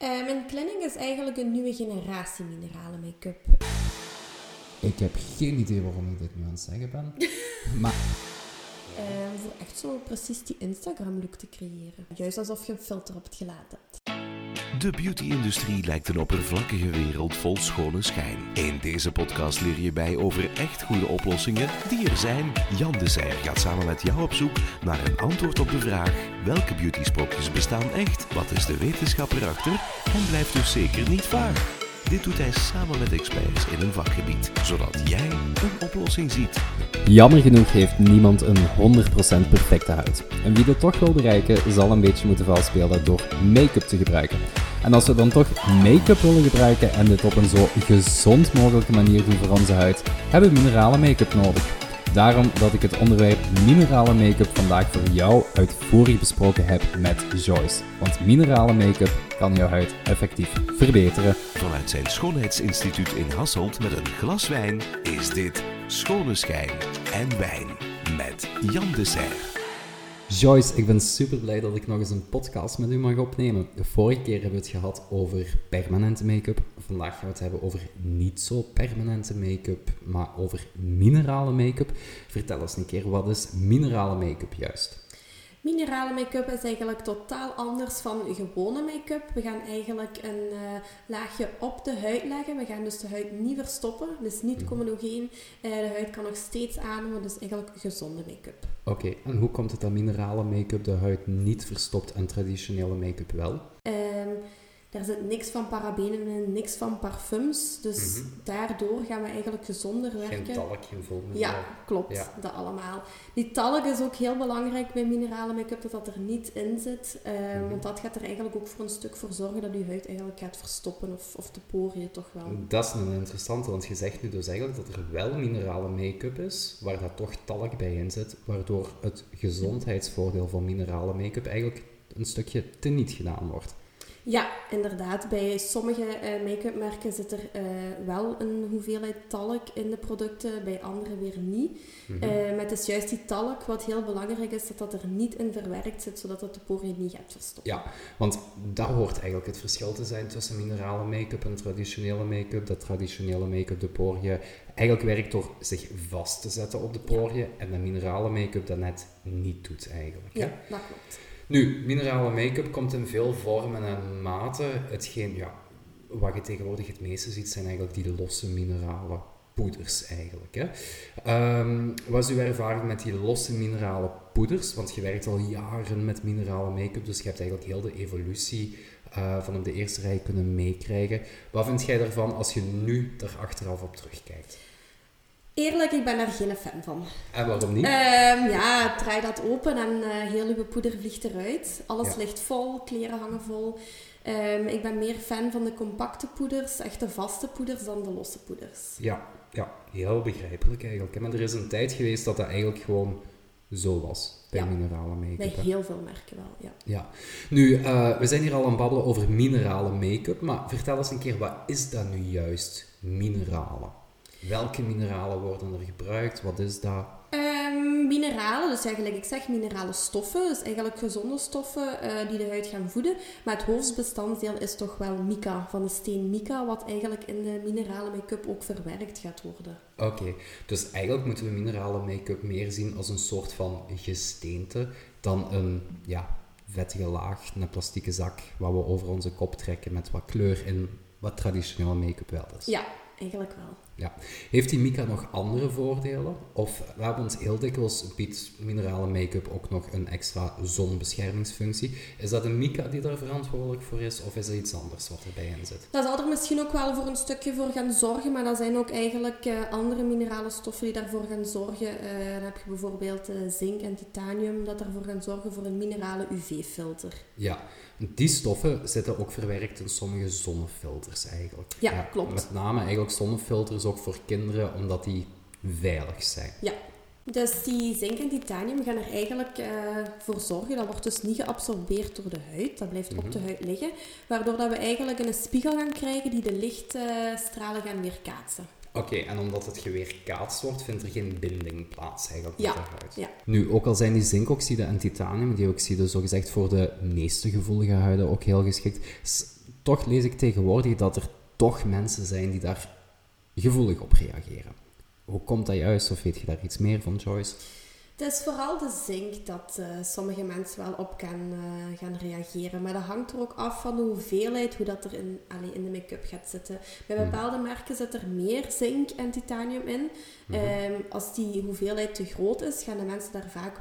Eh, mijn planning is eigenlijk een nieuwe generatie mineralen make-up. Ik heb geen idee waarom ik dit nu aan het zeggen ben. maar Eh, voor echt zo precies die Instagram-look te creëren. Juist alsof je een filter op het gelaat hebt. De beauty-industrie lijkt een oppervlakkige wereld vol schone schijn. In deze podcast leer je bij over echt goede oplossingen die er zijn. Jan de Zijr gaat samen met jou op zoek naar een antwoord op de vraag: welke beauty-sprookjes bestaan echt? Wat is de wetenschap erachter? En blijft dus zeker niet vaag. Dit doet hij samen met experts in een vakgebied, zodat jij een oplossing ziet. jammer genoeg heeft niemand een 100% perfecte huid. En wie dit toch wil bereiken, zal een beetje moeten valspelen door make-up te gebruiken. En als we dan toch make-up willen gebruiken en dit op een zo gezond mogelijke manier doen voor onze huid, hebben we minerale make-up nodig. Daarom dat ik het onderwerp minerale make-up vandaag voor jou uitvoerig besproken heb met Joyce. Want minerale make-up kan jouw huid effectief verbeteren. Vanuit zijn schoonheidsinstituut in Hasselt met een glas wijn is dit Schone Schijn en Wijn met Jan de Zijr. Joyce, ik ben super blij dat ik nog eens een podcast met u mag opnemen. De vorige keer hebben we het gehad over permanente make-up. Vandaag gaan we het hebben over niet zo permanente make-up, maar over minerale make-up. Vertel eens een keer, wat is minerale make-up juist? Mineralen make-up is eigenlijk totaal anders van gewone make-up. We gaan eigenlijk een eh, laagje op de huid leggen. We gaan dus de huid niet verstoppen, dus niet comedogeen. Eh, de huid kan nog steeds ademen, dus eigenlijk gezonde make-up. Oké, en hoe komt het dat minerale make-up de huid niet verstopt en traditionele make-up wel? Ehm, daar zit niks van parabenen in, niks van parfums. Dus daardoor gaan we eigenlijk gezonder werken. Geen talk, geen. Ja, klopt. Ja. Dat allemaal. Die talk is ook heel belangrijk bij minerale make-up, dat dat er niet in zit. Ehm, Want dat gaat er eigenlijk ook voor een stuk voor zorgen dat je huid eigenlijk gaat verstoppen of, of de poriën toch wel. Dat is een interessante, want je zegt nu dus eigenlijk dat er wel minerale make-up is, waar dat toch talk bij in zit, waardoor het gezondheidsvoordeel van minerale make-up eigenlijk een stukje teniet gedaan wordt. Ja, inderdaad. Bij sommige eh, make-up merken zit er eh, wel een hoeveelheid talk in de producten, bij andere weer niet. Eh, maar het is juist die talk wat heel belangrijk is, dat dat er niet in verwerkt zit, zodat het de poriën niet gaat verstoppen. Ja, want dat hoort eigenlijk het verschil te zijn tussen minerale make-up en traditionele make-up. Dat traditionele make-up de poriën eigenlijk werkt door zich vast te zetten op de poriën en de minerale make-up dat net niet doet eigenlijk. hè? Ja, dat klopt. Nu, minerale make-up komt in veel vormen en maten. Hetgeen, ja, wat je tegenwoordig het meeste ziet, zijn eigenlijk die losse minerale poeders eigenlijk. Hè. Ehm, wat is uw ervaring met die losse minerale poeders? Want je werkt al jaren met minerale make-up, dus je hebt eigenlijk heel de evolutie eh, van de eerste rij kunnen meekrijgen. Wat vind jij daarvan als je nu er achteraf op terugkijkt? Eerlijk, ik ben daar geen fan van. En waarom niet? Ehm, ja, draai dat open en eh, heel uw poeder vliegt eruit. Alles Ja. ligt vol, kleren hangen vol. Ehm, ik ben meer fan van de compacte poeders, echt de vaste poeders, dan de losse poeders. Ja, ja, heel begrijpelijk eigenlijk. Maar er is een tijd geweest dat dat eigenlijk gewoon zo was bij Ja. minerale make-up. Bij heel veel merken wel, ja. Ja. Nu, eh, we zijn hier al aan het babbelen over minerale make-up, maar vertel eens een keer, wat is dat nu juist, mineralen? Welke mineralen worden er gebruikt? Wat is dat? Ehm, mineralen, dus ja, gelijk ik zeg, minerale stoffen. Dus eigenlijk gezonde stoffen eh, die de huid gaan voeden. Maar het hoofdbestanddeel is toch wel mica, van de steen mica, wat eigenlijk in de minerale make-up ook verwerkt gaat worden. Oké, dus eigenlijk moeten we minerale make-up meer zien als een soort van gesteente dan een, ja, vettige laag, een plastieke zak, wat we over onze kop trekken met wat kleur in, wat traditionele make-up wel is. Ja, eigenlijk wel. Ja. Heeft die mica nog andere voordelen? Of ons heel dikwijls biedt minerale make-up ook nog een extra zonbeschermingsfunctie. Is dat een mica die daar verantwoordelijk voor is, of is er iets anders wat erbij in zit? Dat zal er misschien ook wel voor een stukje voor gaan zorgen, maar dat zijn ook eigenlijk eh, andere minerale stoffen die daarvoor gaan zorgen. Eh, dan heb je bijvoorbeeld eh, zink en titanium dat ervoor gaan zorgen voor een minerale UV-filter. Ja, die stoffen zitten ook verwerkt in sommige zonnefilters eigenlijk. Ja, klopt. Met name eigenlijk zonnefilters ook voor kinderen, omdat die veilig zijn. Ja, dus die zink en titanium gaan er eigenlijk eh, voor zorgen, dat wordt dus niet geabsorbeerd door de huid, dat blijft op de huid liggen, waardoor dat we eigenlijk een spiegel gaan krijgen die de lichtstralen gaan weerkaatsen. Oké, en omdat het geweerkaatst wordt, vindt er geen binding plaats eigenlijk Ja, met de huid. ja. Nu, ook al zijn die zinkoxide en titaniumdioxide zogezegd voor de meeste gevoelige huiden ook heel geschikt, toch lees ik tegenwoordig dat er toch mensen zijn die daar gevoelig op reageren. Hoe komt dat juist, of weet je daar iets meer van, Joyce? Het is vooral de zink dat eh, sommige mensen wel op kan eh, gaan reageren. Maar dat hangt er ook af van de hoeveelheid, hoe dat er in, allee, in de make-up gaat zitten. Bij Mhm. bepaalde merken zit er meer zink en titanium in. Mhm. Ehm, als die hoeveelheid te groot is, gaan de mensen daar vaak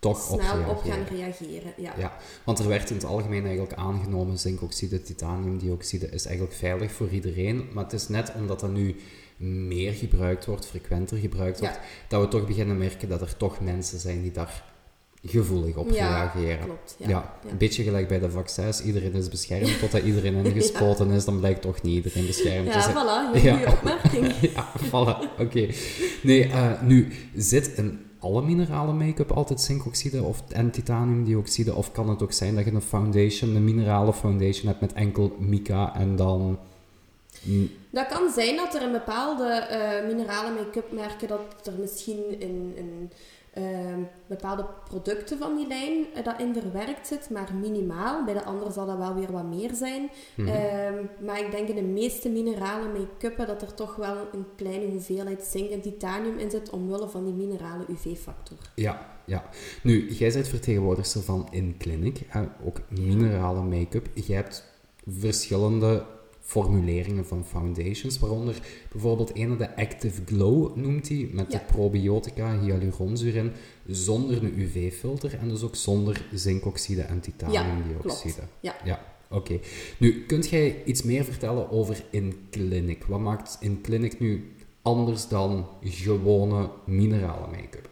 Toch op snel reageren. op gaan reageren. Ja. Ja, want er werd in het algemeen eigenlijk aangenomen, zinkoxide, titaniumdioxide is eigenlijk veilig voor iedereen. Maar het is net omdat dat nu meer gebruikt wordt, frequenter gebruikt wordt, Ja. dat we toch beginnen merken dat er toch mensen zijn die daar gevoelig op Ja, reageren. klopt. Ja, een beetje gelijk bij de vaccins. Iedereen is beschermd totdat iedereen ingespoten is. Dan blijkt toch niet iedereen beschermd te Ja, zijn. voilà, Ja. goede opmerking. Ja, voilà. Oké. Nee, eh, nu, zit in alle mineralen make-up altijd zinkoxide of, en titaniumdioxide? Of kan het ook zijn dat je een foundation, een minerale foundation hebt met enkel mica en dan... Dat kan zijn dat er in bepaalde eh mineralen make-up merken dat er misschien in ehm, bepaalde producten van die lijn eh, dat in verwerkt zit, maar minimaal. Bij de andere zal dat wel weer wat meer zijn. mhm. Ehm, maar ik denk in de meeste mineralen make-uppen dat er toch wel een kleine hoeveelheid zink en titanium in zit omwille van die minerale UV-factor. Ja, ja. Nu, jij bent vertegenwoordigster van InClinic, ook minerale make-up. Je hebt verschillende formuleringen van foundations, waaronder bijvoorbeeld ene de Active Glow noemt hij, met Ja. de probiotica hyaluronzuur zonder een UV-filter en dus ook zonder zinkoxide en titaniumdioxide. Ja. Ja, oké. Nu, kunt jij iets meer vertellen over InClinic? Wat maakt InClinic nu anders dan gewone minerale make-up?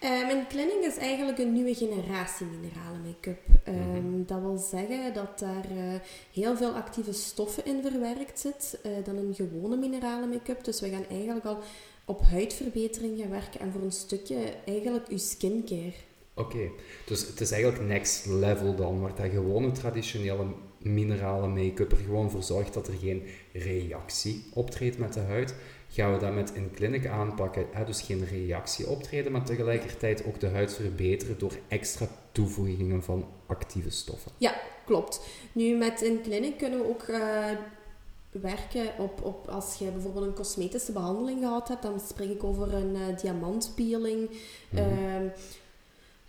Eh, mijn clinic is eigenlijk een nieuwe generatie mineralen make-up. Ehm, Dat wil zeggen dat daar eh, heel veel actieve stoffen in verwerkt zit eh, dan een gewone mineralen make-up. Dus we gaan eigenlijk al op huidverbetering gaan werken en voor een stukje eigenlijk uw skincare. Oké, dus het is eigenlijk next level dan, waar dat gewone traditionele minerale make-up er gewoon voor zorgt dat er geen reactie optreedt met de huid. Gaan we dat met in clinic aanpakken, hè? dus geen reactie optreden, maar tegelijkertijd ook de huid verbeteren door extra toevoegingen van actieve stoffen. Klopt. Nu, met in clinic kunnen we ook eh, werken op, op als je bijvoorbeeld een cosmetische behandeling gehad hebt, dan spreek ik over een eh, diamantpeeling, Mhm. ehm,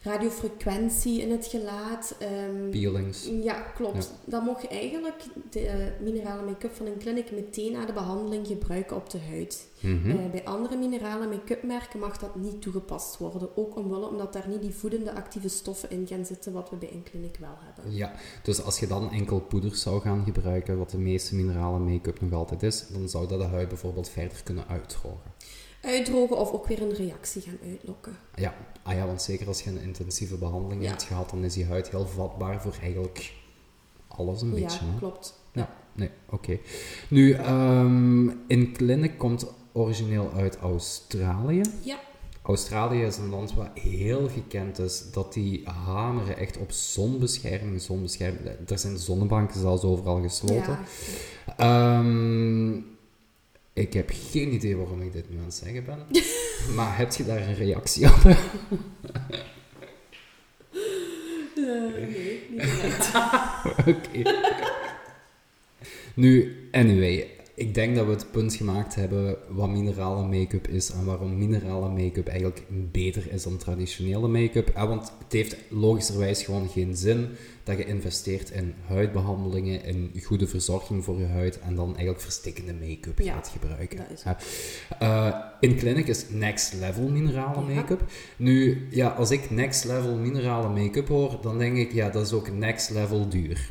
radiofrequentie in het gelaat. ehm, Peelings. Ja, klopt. Dan mocht je eigenlijk de eh, minerale make-up van een clinic meteen na de behandeling gebruiken op de huid. Mhm. Eh, bij andere minerale make-up merken mag dat niet toegepast worden. Ook omwille omdat daar niet die voedende actieve stoffen in gaan zitten, wat we bij een clinic wel hebben. Ja, dus als je dan enkel poeders zou gaan gebruiken, wat de meeste minerale make-up nog altijd is, dan zou dat de huid bijvoorbeeld verder kunnen uitdrogen. Uitdrogen of ook weer een reactie gaan uitlokken. Ja, ah ja, want zeker als je een intensieve behandeling Ja. hebt gehad, dan is die huid heel vatbaar voor eigenlijk alles een beetje. ja, hè? klopt. Ja, nee, oké. Nu, ehm in Clinic komt origineel uit Australië. Ja. Australië is een land waar heel gekend is dat die hameren echt op zonbescherming, zonbescherming. Er zijn zonnebanken zelfs overal gesloten. Ja. Ehm, ik heb geen idee waarom ik dit nu aan het zeggen ben. maar heb je daar een reactie op? Eh, nee, niet. Oké. Nu, anyway, ik denk dat we het punt gemaakt hebben wat minerale make-up is en waarom minerale make-up eigenlijk beter is dan traditionele make-up. Ja, want het heeft logischerwijs gewoon geen zin dat je investeert in huidbehandelingen, in goede verzorging voor je huid en dan eigenlijk verstikkende make-up Ja, gaat gebruiken. dat is Ja. Eh, in clinic is next level minerale make-up. Nu, ja, als ik next level minerale make-up hoor, dan denk ik, ja, dat is ook next level duur.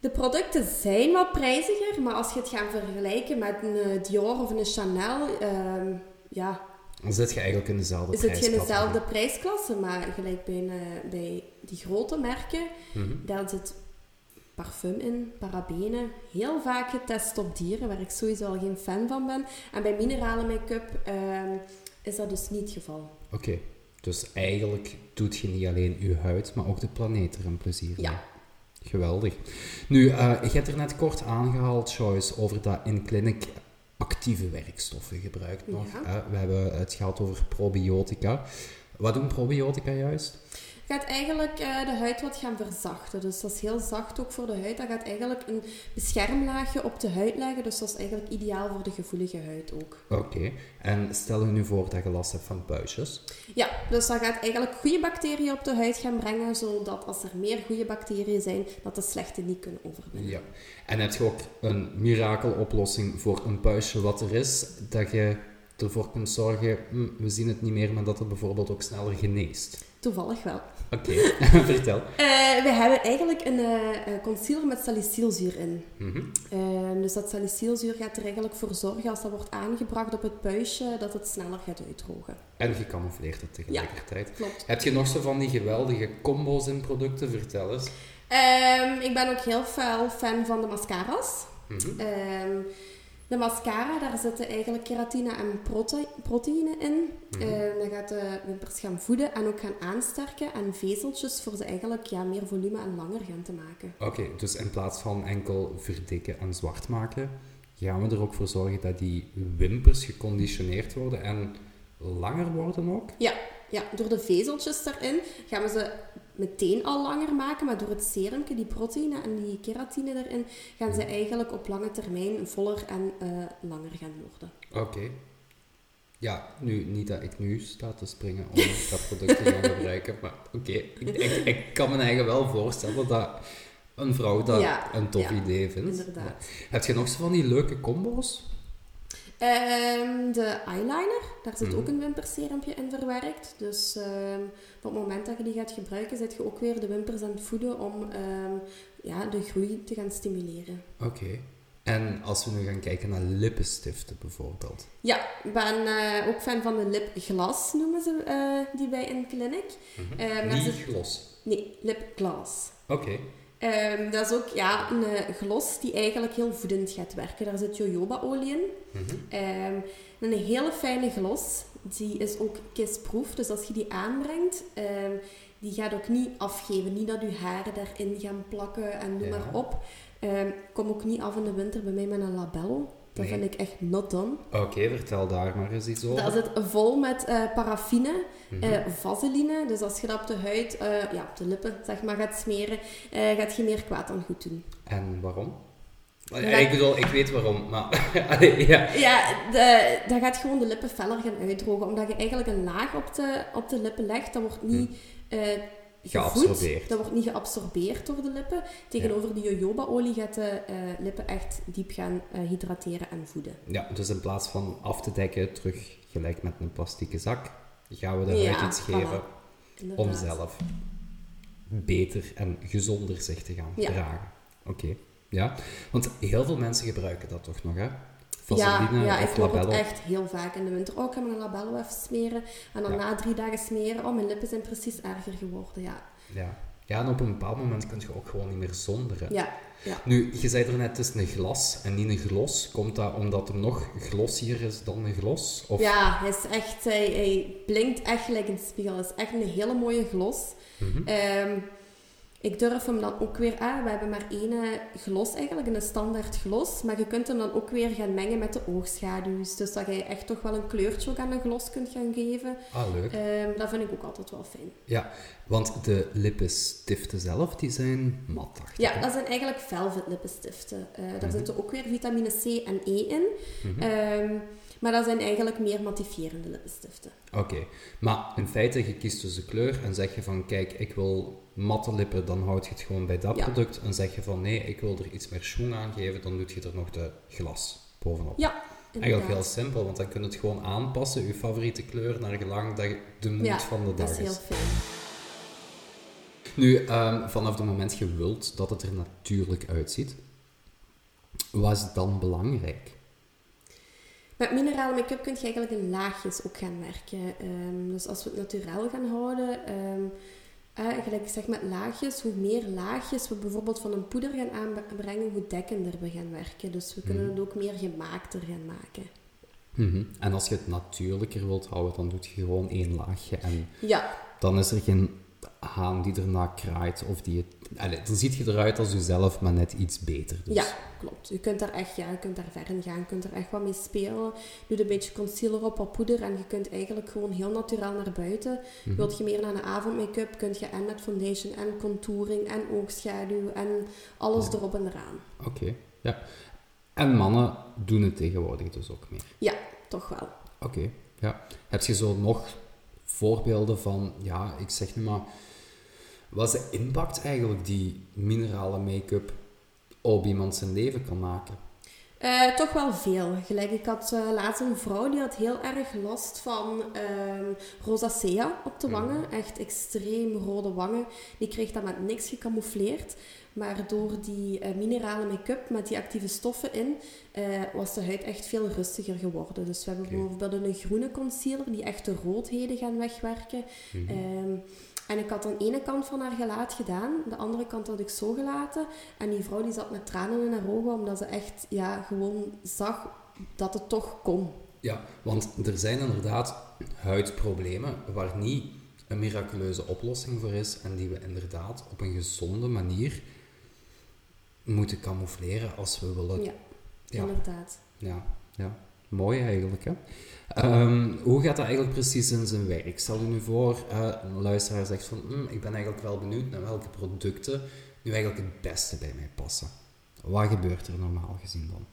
De producten zijn wat prijziger, maar als je het gaat vergelijken met een eh, Dior of een Chanel, ehm, ja, Dan zit je eigenlijk in dezelfde is het geen prijscategorie. dezelfde prijsklasse, maar gelijk bij, een, eh, bij die grote merken, Mhm. daar zit parfum in, parabenen, heel vaak getest op dieren, waar ik sowieso al geen fan van ben. En bij minerale make-up ehm, is dat dus niet het geval. Oké, dus eigenlijk doet je niet alleen je huid, maar ook de planeet er een plezier Ja. Geweldig. Nu, eh, je hebt er net kort aangehaald, Joyce, over dat in clinic actieve werkstoffen gebruikt nog. Ja. we hebben het gehad over probiotica. Wat doen probiotica juist? Gaat eigenlijk eh, de huid wat gaan verzachten. Dus dat is heel zacht ook voor de huid. Dat gaat eigenlijk een beschermlaagje op de huid leggen. Dus dat is eigenlijk ideaal voor de gevoelige huid ook. Oké. En stel je nu voor dat je last hebt van puistjes. Ja, dus dat gaat eigenlijk goede bacteriën op de huid gaan brengen, zodat als er meer goede bacteriën zijn, dat de slechte niet kunnen overwinnen. Ja. En heb je ook een mirakeloplossing voor een puistje wat er is, dat je ervoor kunt zorgen, hm, we zien het niet meer, maar dat het bijvoorbeeld ook sneller geneest? Toevallig wel. Oké, vertel. Eh, we hebben eigenlijk een eh, eh, concealer met salicylzuur in. Mhm. Ehm, dus dat salicylzuur gaat er eigenlijk voor zorgen, als dat wordt aangebracht op het puistje, dat het sneller gaat uitdrogen. En gecamoufleerd het tegelijkertijd. Klopt. Heb je nog zo van die geweldige combo's in producten? Vertel eens. Ehm, ik ben ook heel fel fan van de mascara's. Ehm, de mascara, daar zitten eigenlijk keratine en prote proteïne in. Mhm. Ehm, dat gaat de wimpers gaan voeden en ook gaan aansterken. En vezeltjes voor ze eigenlijk ja, meer volume en langer gaan te maken. Oké, dus in plaats van enkel verdikken en zwart maken, gaan we er ook voor zorgen dat die wimpers geconditioneerd worden en langer worden ook? Ja, ja, door de vezeltjes erin gaan we ze meteen al langer maken, maar door het serumke, die proteïne en die keratine erin, gaan ze eigenlijk op lange termijn voller en eh, langer gaan worden. Oké. Ja, nu, niet dat ik nu sta te springen om dat product te gaan gebruiken, maar oké. Ik, ik, ik kan me eigenlijk wel voorstellen dat een vrouw dat Ja, een tof ja, idee vindt. Inderdaad. Heb je nog zo van die leuke combo's? Ehm, de eyeliner, daar zit Mhm. ook een wimperserumpje in verwerkt. Dus ehm, op het moment dat je die gaat gebruiken, zet je ook weer de wimpers aan het voeden om ehm, ja, de groei te gaan stimuleren. Oké. En als we nu gaan kijken naar lippenstiften bijvoorbeeld. Ja, ik ben eh, ook fan van de lipglas, noemen ze eh, die bij in clinic. Niet ze- glos. Nee, lipglas. Oké. Ehm, dat is ook ja, een eh, glos die eigenlijk heel voedend gaat werken. Daar zit jojobaolie in. Mhm. Ehm, een hele fijne glos. Die is ook kissproof. Dus als je die aanbrengt, ehm, die gaat ook niet afgeven. Niet dat je haren daarin gaan plakken en Ja. maar op. Kom ook niet af in de winter bij mij met een labello. Dat Nee. vind ik echt not done. Oké, vertel daar maar eens iets over. Dat zit vol met eh, paraffine, Mhm. eh, vaseline. Dus als je dat op de huid, eh, ja, op de lippen zeg maar, gaat smeren, gaat je meer kwaad dan goed doen. En waarom? Dat- Ik bedoel, ik weet waarom, maar... Allee, ja. Ja, de, dat gaat gewoon de lippen feller gaan uitdrogen. Omdat je eigenlijk een laag op de, op de lippen legt. Dat wordt niet eh gevoed. Hm. Geabsorbeerd. Dat wordt niet geabsorbeerd door de lippen. Tegenover die jojobaolie gaat de eh, lippen echt diep gaan eh, hydrateren en voeden. ja, dus in plaats van af te dekken, terug gelijk met een plastieke zak, gaan we huid iets geven om zelf beter en gezonder zich te gaan dragen. Oké, ja. Want heel veel mensen gebruiken dat toch nog, hè? Ja, Vaseline ja, ik hoor het echt heel vaak in de winter. Oh, ik mijn labello even smeren. En dan Ja. na drie dagen smeren, oh, mijn lippen zijn precies erger geworden. Ja, Ja. ja, en op een bepaald moment kun je ook gewoon niet meer zonder. hè. ja, ja. Nu, je zei er net, het is een glas en niet een glos. Komt dat omdat er nog glossier is dan een glos? Of... Ja, hij, is echt, hij, hij blinkt echt gelijk een spiegel. Het is echt een hele mooie glos. Ehm, ik durf hem dan ook weer aan. We hebben maar één eh, glos eigenlijk, een standaard glos. Maar je kunt hem dan ook weer gaan mengen met de oogschaduws. Dus dat je echt toch wel een kleurtje ook aan een glos kunt gaan geven. Ah, leuk. Ehm, dat vind ik ook altijd wel fijn. Ja, want de lippenstiften zelf, die zijn matachtig. Ja, hè? dat zijn eigenlijk velvet lipenstiften. Eh, daar Mhm. zitten ook weer vitamine C en E in. Ehm, maar dat zijn eigenlijk meer mattiferende lippenstiften. Oké, maar in feite, je kiest dus de kleur en zeg je van, kijk, ik wil matte lippen, dan houd je het gewoon bij dat Ja. product. En zeg je van, nee, ik wil er iets meer schoen aan geven, dan doe je er nog de glas bovenop. Ja, Eigenlijk heel simpel, want dan kun je het gewoon aanpassen, je favoriete kleur, naar gelang dat de moed Ja, van de dat dag is heel fijn. Nu, ehm, vanaf het moment je wilt dat het er natuurlijk uitziet, wat is dan belangrijk? Met minerale make-up kun je eigenlijk in laagjes ook gaan werken. Ehm, dus als we het naturaal gaan houden, ehm, eh, gelijk ik zeg met laagjes, hoe meer laagjes we bijvoorbeeld van een poeder gaan aanbrengen, hoe dekkender we gaan werken. Dus we kunnen Mhm. het ook meer gemaakter gaan maken. Mhm. En als je het natuurlijker wilt houden, dan doe je gewoon één laagje en Ja, dan is er geen haan die erna kraait. Of die het, allee, dan ziet je eruit als jezelf, maar net iets beter. Dus. Ja, klopt. Je kunt daar echt, ja, je kunt daar ver in gaan. Je kunt er echt wat mee spelen. Doe een beetje concealer op, wat poeder. En je kunt eigenlijk gewoon heel natuurlijk naar buiten. Mhm. Wilt je meer naar een avondmake-up, kun je en met foundation en contouring en oogschaduw en alles Ja. erop en eraan. Oké, ja. En mannen doen het tegenwoordig dus ook meer. Ja, toch wel. Oké, ja. Heb je zo nog voorbeelden van, ja, ik zeg nu maar, wat is de impact eigenlijk die minerale make-up op iemand zijn leven kan maken? Eh, toch wel veel. Gelijk, ik had eh, laatst een vrouw die had heel erg last van ehm rosacea op de wangen. Echt extreem rode wangen. Die kreeg dat met niks gecamoufleerd. Maar door die eh, minerale make-up met die actieve stoffen in, was de huid echt veel rustiger geworden. Dus we hebben bijvoorbeeld een groene concealer die echt de roodheden gaan wegwerken. Mhm. Ehm, en ik had aan de ene kant van haar gelaat gedaan, de andere kant had ik zo gelaten. En die vrouw die zat met tranen in haar ogen, omdat ze echt ja, gewoon zag dat het toch kon. Ja, want er zijn inderdaad huidproblemen waar niet een miraculeuze oplossing voor is en die we inderdaad op een gezonde manier moeten camoufleren als we willen. Ja, Ja. inderdaad. Ja, ja. Mooi eigenlijk. Hè? Ehm, hoe gaat dat eigenlijk precies in zijn werk? Stel je nu voor, eh, een luisteraar zegt van, "Hm, ik ben eigenlijk wel benieuwd naar welke producten nu eigenlijk het beste bij mij passen. Wat gebeurt er normaal gezien dan?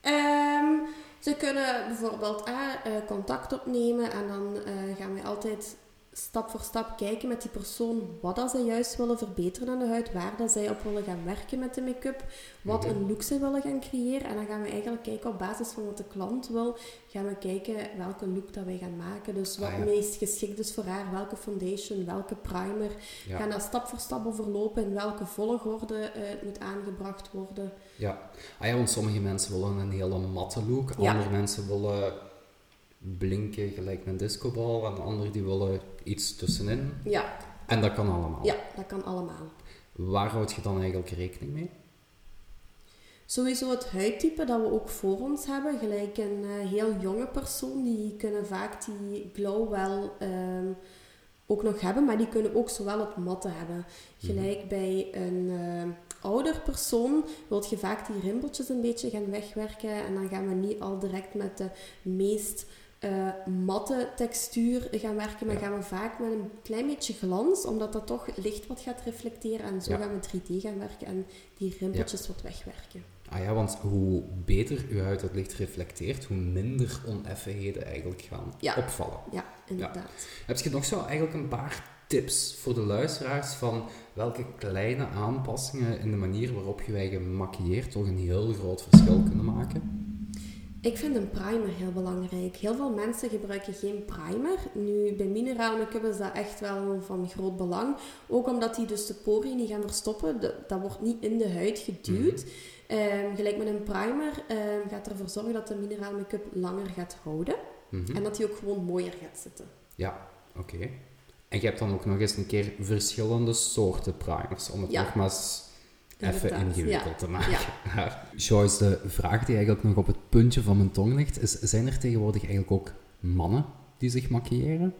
Ehm, ze kunnen bijvoorbeeld eh, contact opnemen en dan eh, gaan wij altijd stap voor stap kijken met die persoon wat dat zij juist willen verbeteren aan de huid, waar dat zij op willen gaan werken met de make-up, wat Mhm. een look zij willen gaan creëren. En dan gaan we eigenlijk kijken op basis van wat de klant wil, gaan we kijken welke look dat wij gaan maken. Dus wat Ah, ja. meest geschikt is voor haar, welke foundation, welke primer. Ja. Gaan dat stap voor stap overlopen, in welke volgorde eh, het moet aangebracht worden. Ja. Ah ja, want sommige mensen willen een hele matte look, andere mensen willen blinken gelijk een discobal en anderen die willen iets tussenin. Ja, En dat kan allemaal. ja dat kan allemaal. Waar houd je dan eigenlijk rekening mee? Sowieso het huidtype dat we ook voor ons hebben, gelijk een eh, heel jonge persoon, die kunnen vaak die glow wel ehm, ook nog hebben, maar die kunnen ook zowel het matte hebben. Gelijk bij een eh, ouder persoon wil je vaak die rimpeltjes een beetje gaan wegwerken en dan gaan we niet al direct met de meest eh, matte textuur gaan werken, maar Ja. gaan we vaak met een klein beetje glans, omdat dat toch licht wat gaat reflecteren en zo Ja. gaan we 3D gaan werken en die rimpeltjes wat wegwerken. Ah ja, want hoe beter uw huid het licht reflecteert, hoe minder oneffenheden eigenlijk gaan opvallen. Ja, inderdaad. Heb je nog zo eigenlijk een paar tips voor de luisteraars van welke kleine aanpassingen in de manier waarop je je maquilleert toch een heel groot verschil kunnen maken? Ik vind een primer heel belangrijk. Heel veel mensen gebruiken geen primer. Nu, bij mineraal make-up is dat echt wel van groot belang. Ook omdat die dus de poriën niet gaan verstoppen. Dat, dat wordt niet in de huid geduwd. Ehm, gelijk met een primer ehm, gaat ervoor zorgen dat de mineraal make-up langer gaat houden. Mhm. En dat die ook gewoon mooier gaat zitten. Ja, oké. En je hebt dan ook nog eens een keer verschillende soorten primers, om het Ja. nogmaals even ingewikkeld ja. te maken. Joyce, de vraag die eigenlijk nog op het puntje van mijn tong ligt, is, zijn er tegenwoordig eigenlijk ook mannen die zich maquilleren?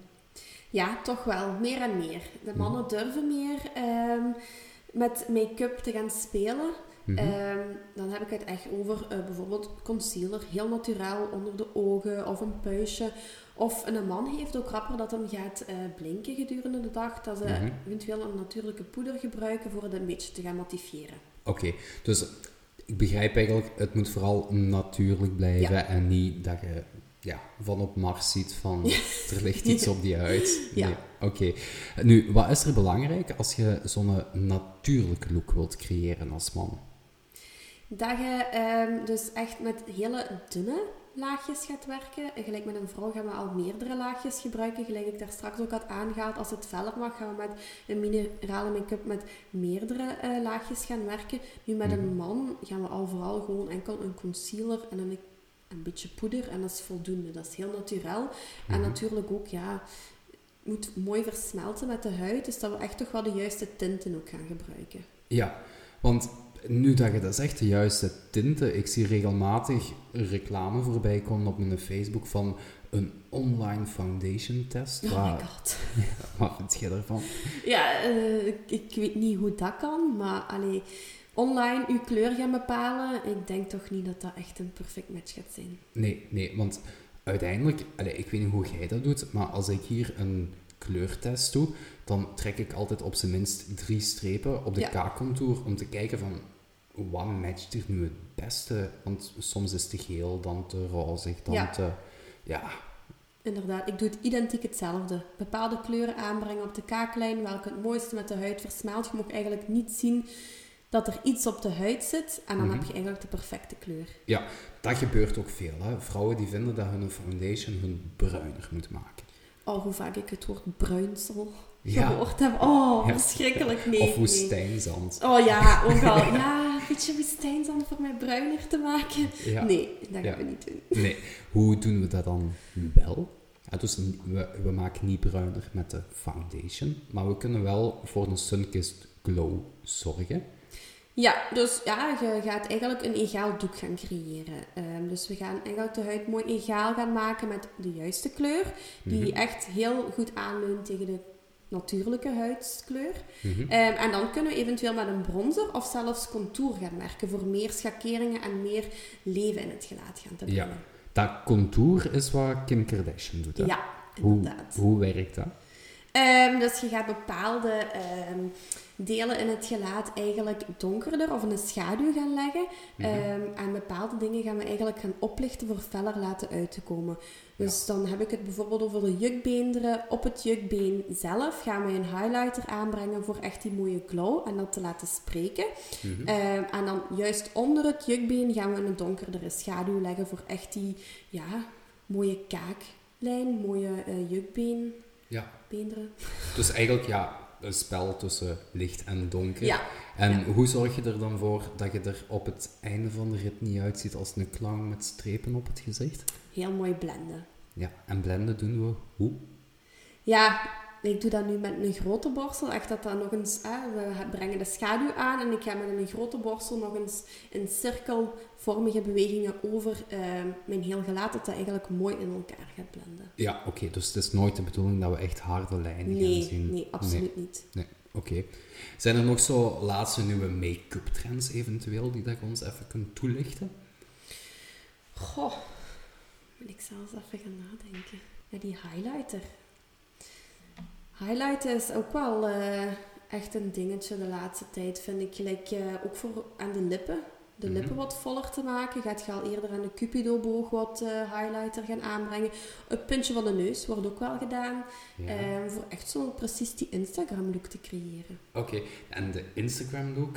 Ja, toch wel. Meer en meer. De mannen durven meer ehm, met make-up te gaan spelen. Mhm. Ehm, dan heb ik het echt over eh, bijvoorbeeld concealer, heel naturaal onder de ogen of een puistje. Of een man heeft ook rapper dat hem gaat eh, blinken gedurende de dag. Dat ze Mhm. eventueel een natuurlijke poeder gebruiken voor het een beetje te gaan. Oké, dus ik begrijp eigenlijk, het moet vooral natuurlijk blijven Ja. en niet dat je ja, van op Mars ziet van er ligt iets op die huid. Ja. Oké, nu wat is er belangrijk als je zo'n natuurlijke look wilt creëren als man? Dat je ehm, dus echt met hele dunne laagjes gaat werken. En gelijk met een vrouw gaan we al meerdere laagjes gebruiken. Gelijk ik daar straks ook had aangehaald. Als het feller mag, gaan we met een minerale make-up met meerdere eh, laagjes gaan werken. Nu met een man gaan we al vooral gewoon enkel een concealer en een, een beetje poeder. En dat is voldoende. Dat is heel natuurlijk. En natuurlijk ook, ja, het moet mooi versmelten met de huid. Dus dat we echt toch wel de juiste tinten ook gaan gebruiken. Ja, want Nu dat je dat zegt, de juiste tinten. Ik zie regelmatig reclame voorbij komen op mijn Facebook van een online foundation test. Oh Waar- my god. Wat vind jij daarvan? Ja, eh, ik, ik weet niet hoe dat kan, maar allee, online uw kleur gaan bepalen, ik denk toch niet dat dat echt een perfect match gaat zijn. Nee, nee, want uiteindelijk, allee, ik weet niet hoe jij dat doet, maar als ik hier een kleurtest doe, dan trek ik altijd op zijn minst drie strepen op de Ja. kaakcontour om te kijken van wat matcht er nu het beste. Want soms is te geel, dan te rozig, dan Ja. te... Ja, Inderdaad, ik doe het identiek hetzelfde. Bepaalde kleuren aanbrengen op de kaaklijn, welke het mooiste met de huid versmelt. Je mag eigenlijk niet zien dat er iets op de huid zit en dan Mhm. heb je eigenlijk de perfecte kleur. ja, dat gebeurt ook veel. Hè. Vrouwen die vinden dat hun foundation hun bruiner moet maken. Oh, hoe vaak ik het woord bruinsel Ja. gehoord heb. Oh, Ja. verschrikkelijk. Nee, of nee. woestijnzand. Oh ja, ook al. Ja, een beetje woestijnzand voor mij bruiner te maken. Ja. Nee, dat gaan we niet doen. Nee, hoe doen we dat dan wel? Ja, dus we, we maken niet bruiner met de foundation, maar we kunnen wel voor een sunkissed glow zorgen. Ja, dus ja, je gaat eigenlijk een egaal doek gaan creëren. Ehm, dus we gaan eigenlijk de huid mooi egaal gaan maken met de juiste kleur. Die Mhm. echt heel goed aanleunt tegen de natuurlijke huidskleur. Mhm. Ehm, en dan kunnen we eventueel met een bronzer of zelfs contour gaan werken voor meer schakeringen en meer leven in het gelaat gaan te Ja. brengen. Dat contour is wat Kim Kardashian doet. Hè? Ja, hoe, inderdaad. hoe werkt dat? Ehm, dus je gaat bepaalde ehm, delen in het gelaat eigenlijk donkerder of in een schaduw gaan leggen. Mhm. Ehm, en bepaalde dingen gaan we eigenlijk gaan oplichten voor feller laten uit te komen. Dus dan heb ik het bijvoorbeeld over de jukbeenderen. Op het jukbeen zelf gaan we een highlighter aanbrengen voor echt die mooie glow en dat te laten spreken. Mhm. En dan juist onder het jukbeen gaan we een donkerdere schaduw leggen voor echt die ja, mooie kaaklijn, mooie eh, jukbeen. Ja, Beenderen. dus eigenlijk ja, een spel tussen licht en donker. Ja. En Ja. hoe zorg je er dan voor dat je er op het einde van de rit niet uitziet als een clown met strepen op het gezicht? Heel mooi blenden. Ja, en blenden doen we hoe? Ja, ik doe dat nu met een grote borstel. Echt dat dat nog eens... eh, we brengen de schaduw aan en ik ga met een grote borstel nog eens in cirkelvormige bewegingen over eh, mijn heel gelaat, dat dat eigenlijk mooi in elkaar gaat blenden. Ja, oké, dus het is nooit de bedoeling dat we echt harde lijnen gaan Nee, zien. nee, absoluut niet. Nee, oké. Zijn er nog zo laatste nieuwe make-up trends eventueel die dat je ons even kunt toelichten? Goh, moet ik zelfs even gaan nadenken. Ja, die highlighter. Highlighten is ook wel eh, echt een dingetje de laatste tijd, vind ik. Gelijk, eh, ook voor aan de lippen. De Mhm. lippen wat voller te maken. Gaat je al eerder aan de cupido-boog wat eh, highlighter gaan aanbrengen. Het puntje van de neus wordt ook wel gedaan. Ja. eh, voor echt zo precies die Instagram-look te creëren. Oké, en de Instagram look?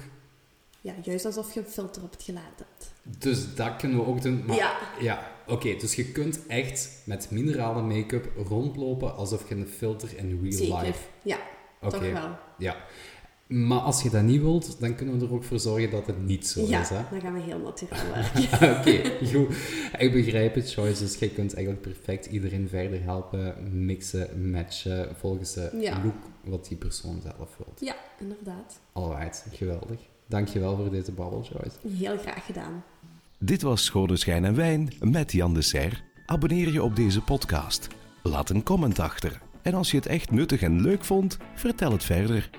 Ja, juist alsof je een filter op het gelaat hebt. Dus dat kunnen we ook doen. Maar, Ja. Ja, oké. dus je kunt echt met minerale make-up rondlopen alsof je een filter in real Zeker. life... Ja, Oké, toch wel. ja. Maar als je dat niet wilt, dan kunnen we er ook voor zorgen dat het niet zo ja, is. Hè? dan gaan we heel natuurlijk werken. Oké, goed. Ik begrijp het, Joyce. Dus jij kunt eigenlijk perfect iedereen verder helpen, mixen, matchen, volgens de Ja. look wat die persoon zelf wilt. Ja, inderdaad. Alright, geweldig. Dankjewel voor deze babbel, Joyce. Heel graag gedaan. Dit was Schone Schijn en Wijn met Jan de Serre. Abonneer je op deze podcast. Laat een comment achter. En als je het echt nuttig en leuk vond, vertel het verder.